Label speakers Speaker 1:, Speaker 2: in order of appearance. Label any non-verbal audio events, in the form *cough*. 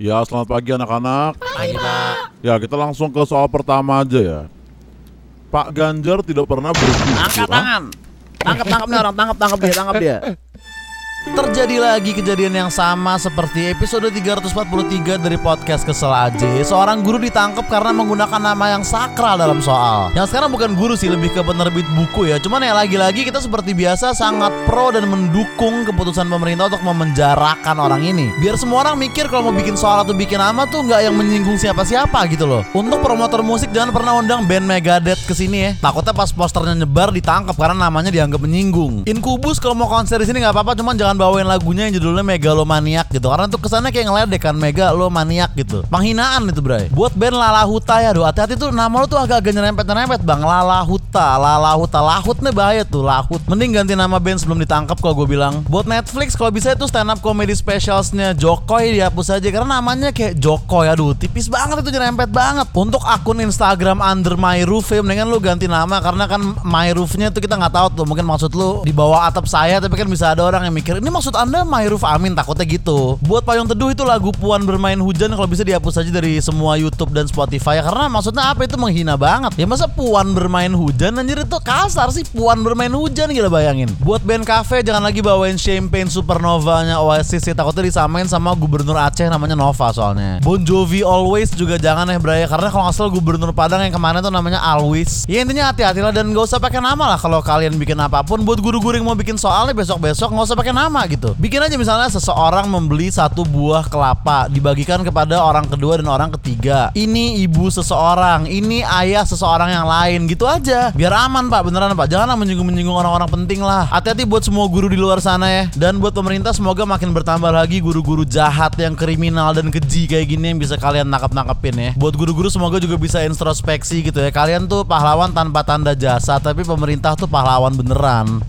Speaker 1: Ya, selamat pagi anak-anak.
Speaker 2: Pagi Pak.
Speaker 1: Ya, kita langsung ke soal pertama aja ya. Pak Ganjar tidak pernah bersyukur.
Speaker 2: Angkat tangan. Tangkap tangkap nih orang, tangkap tangkap dia, tangkap dia. *laughs* Terjadi lagi kejadian yang sama seperti episode 343 dari podcast Kesel aja. Seorang guru ditangkap karena menggunakan nama yang sakral dalam soal. Yang sekarang bukan guru sih, lebih ke penerbit buku ya. Cuman ya lagi-lagi kita seperti biasa sangat pro dan mendukung keputusan pemerintah untuk memenjarakan orang ini. Biar semua orang mikir kalau mau bikin soal atau bikin nama tuh nggak yang menyinggung siapa-siapa gitu loh. Untuk promotor musik jangan pernah undang band Megadeth ke sini ya. Takutnya pas posternya nyebar ditangkap karena namanya dianggap menyinggung. Inkubus kalau mau konser di sini nggak apa-apa cuman jangan bawain lagunya yang judulnya megalomaniak gitu. Karena tuh kesannya kayak ngeledek kan megalomaniak gitu. Penghinaan itu bray. Buat band Lala Huta ya do hati-hati tuh nama lo tuh agak-agak nyerempet-nyerempet bang. Lala Huta Lala Huta Lahut nih bahaya tuh Lahut. Mending ganti nama band sebelum ditangkap kalau gue bilang. Buat Netflix kalau bisa itu stand up comedy specialsnya Jokoy dihapus aja karena namanya kayak Jokoy aduh tipis banget itu nyerempet banget. Untuk akun Instagram under my roof ya mendingan lu ganti nama karena kan my roofnya tuh kita nggak tahu tuh mungkin maksud lu di bawah atap saya tapi kan bisa ada orang yang mikir ini maksud anda my roof amin takutnya gitu? Buat payung teduh itu lagu Puan bermain hujan kalau bisa dihapus aja dari semua YouTube dan Spotify ya. Karena maksudnya apa? Itu menghina banget. Ya masa Puan bermain hujan? Anjir itu kasar sih Puan bermain hujan gila bayangin. Buat band cafe jangan lagi bawain Champagne Supernova-nya Oasis ya. Takutnya disamain sama gubernur Aceh namanya Nova soalnya. Bon Jovi Always juga jangan ya Bray. Karena kalau nggak salah gubernur Padang yang kemarin tuh namanya Always. Ya intinya hati-hatilah dan gak usah pakai nama lah kalau kalian bikin apa pun. Buat guru-guru yang mau bikin soalnya besok-besok nggak usah pakai nama gitu. Bikin aja misalnya seseorang membeli satu buah kelapa dibagikan kepada orang kedua dan orang ketiga. Ini ibu seseorang ini ayah seseorang yang lain gitu aja. Biar aman pak beneran pak. Janganlah menyinggung-menyinggung orang-orang penting lah. Hati-hati buat semua guru di luar sana ya. Dan buat pemerintah semoga makin bertambah lagi guru-guru jahat yang kriminal dan keji kayak gini yang bisa kalian nangkap-nangkepin ya. Buat guru-guru semoga juga bisa introspeksi gitu ya. Kalian tuh pahlawan tanpa tanda jasa tapi pemerintah tuh pahlawan beneran